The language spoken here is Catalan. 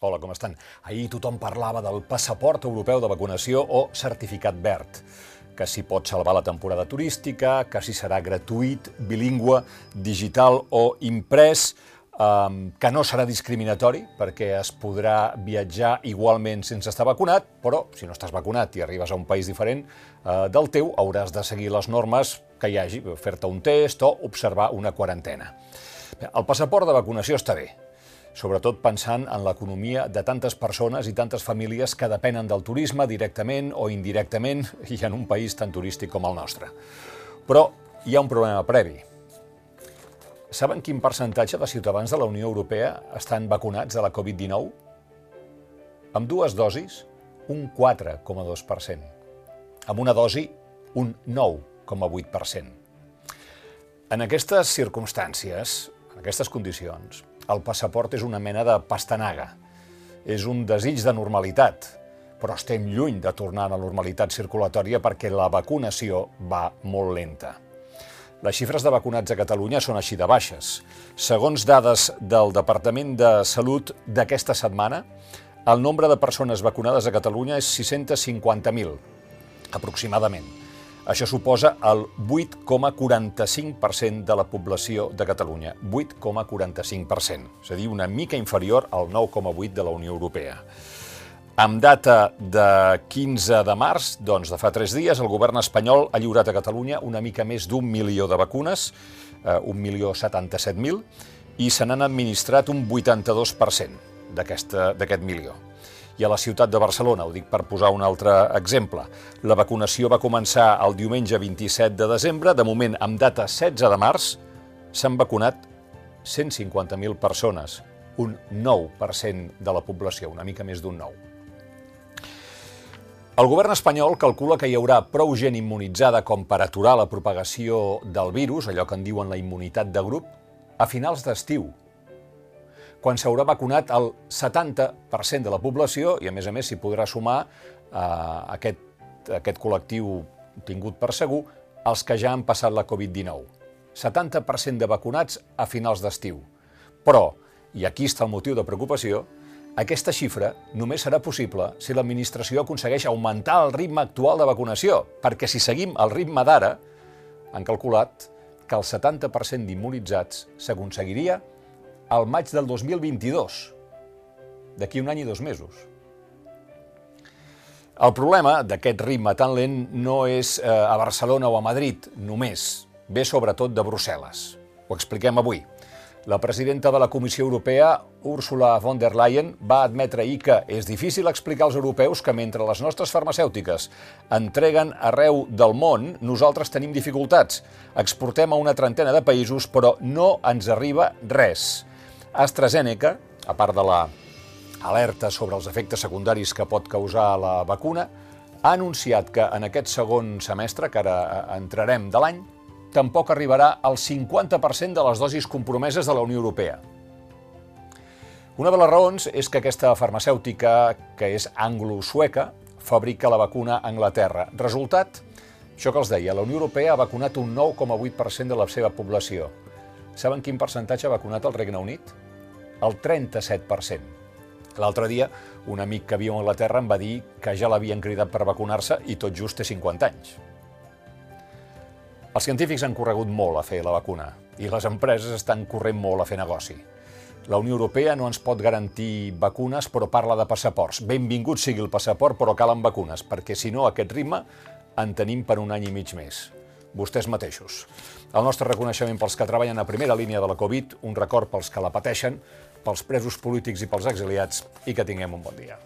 Hola, com estan? Ahir tothom parlava del passaport europeu de vacunació o certificat verd, que s'hi pot salvar la temporada turística, que si serà gratuït, bilingüe, digital o imprès, um, que no serà discriminatori perquè es podrà viatjar igualment sense estar vacunat, però si no estàs vacunat i arribes a un país diferent uh, del teu, hauràs de seguir les normes que hi hagi, fer-te un test o observar una quarantena. El passaport de vacunació està bé, sobretot pensant en l'economia de tantes persones i tantes famílies que depenen del turisme directament o indirectament i en un país tan turístic com el nostre. Però hi ha un problema previ. Saben quin percentatge de ciutadans de la Unió Europea estan vacunats de la Covid-19? Amb dues dosis, un 4,2%. Amb una dosi, un 9,8%. En aquestes circumstàncies, en aquestes condicions, el passaport és una mena de pastanaga. És un desig de normalitat, però estem lluny de tornar a la normalitat circulatòria perquè la vacunació va molt lenta. Les xifres de vacunats a Catalunya són així de baixes. Segons dades del Departament de Salut d'aquesta setmana, el nombre de persones vacunades a Catalunya és 650.000, aproximadament. Això suposa el 8,45% de la població de Catalunya. 8,45%, és a dir, una mica inferior al 9,8% de la Unió Europea. Amb data de 15 de març, doncs de fa tres dies, el govern espanyol ha lliurat a Catalunya una mica més d'un milió de vacunes, eh, un milió 77.000, i se n'han administrat un 82% d'aquest milió. I a la ciutat de Barcelona, ho dic per posar un altre exemple, la vacunació va començar el diumenge 27 de desembre, de moment amb data 16 de març, s'han vacunat 150.000 persones, un 9% de la població, una mica més d'un 9%. El govern espanyol calcula que hi haurà prou gent immunitzada com per aturar la propagació del virus, allò que en diuen la immunitat de grup, a finals d'estiu, quan s'haurà vacunat el 70% de la població i, a més a més, s'hi podrà sumar eh, aquest, aquest col·lectiu tingut per segur els que ja han passat la Covid-19. 70% de vacunats a finals d'estiu. Però, i aquí està el motiu de preocupació, aquesta xifra només serà possible si l'administració aconsegueix augmentar el ritme actual de vacunació, perquè si seguim el ritme d'ara, han calculat que el 70% d'immunitzats s'aconseguiria al maig del 2022, d'aquí un any i dos mesos. El problema d'aquest ritme tan lent no és eh, a Barcelona o a Madrid només, ve sobretot de Brussel·les. Ho expliquem avui. La presidenta de la Comissió Europea, Ursula von der Leyen, va admetre ahir que és difícil explicar als europeus que mentre les nostres farmacèutiques entreguen arreu del món, nosaltres tenim dificultats. Exportem a una trentena de països, però no ens arriba res. AstraZeneca, a part de la alerta sobre els efectes secundaris que pot causar la vacuna, ha anunciat que en aquest segon semestre, que ara entrarem de l'any, tampoc arribarà al 50% de les dosis compromeses de la Unió Europea. Una de les raons és que aquesta farmacèutica, que és anglo-sueca, fabrica la vacuna a Anglaterra. Resultat, això que els deia, la Unió Europea ha vacunat un 9,8% de la seva població. Saben quin percentatge ha vacunat el Regne Unit? El 37%. L'altre dia, un amic que viu a Anglaterra em va dir que ja l'havien cridat per vacunar-se i tot just té 50 anys. Els científics han corregut molt a fer la vacuna i les empreses estan corrent molt a fer negoci. La Unió Europea no ens pot garantir vacunes, però parla de passaports. Benvingut sigui el passaport, però calen vacunes, perquè si no, aquest ritme en tenim per un any i mig més. Vostès mateixos. El nostre reconeixement pels que treballen a primera línia de la Covid, un record pels que la pateixen, pels presos polítics i pels exiliats, i que tinguem un bon dia.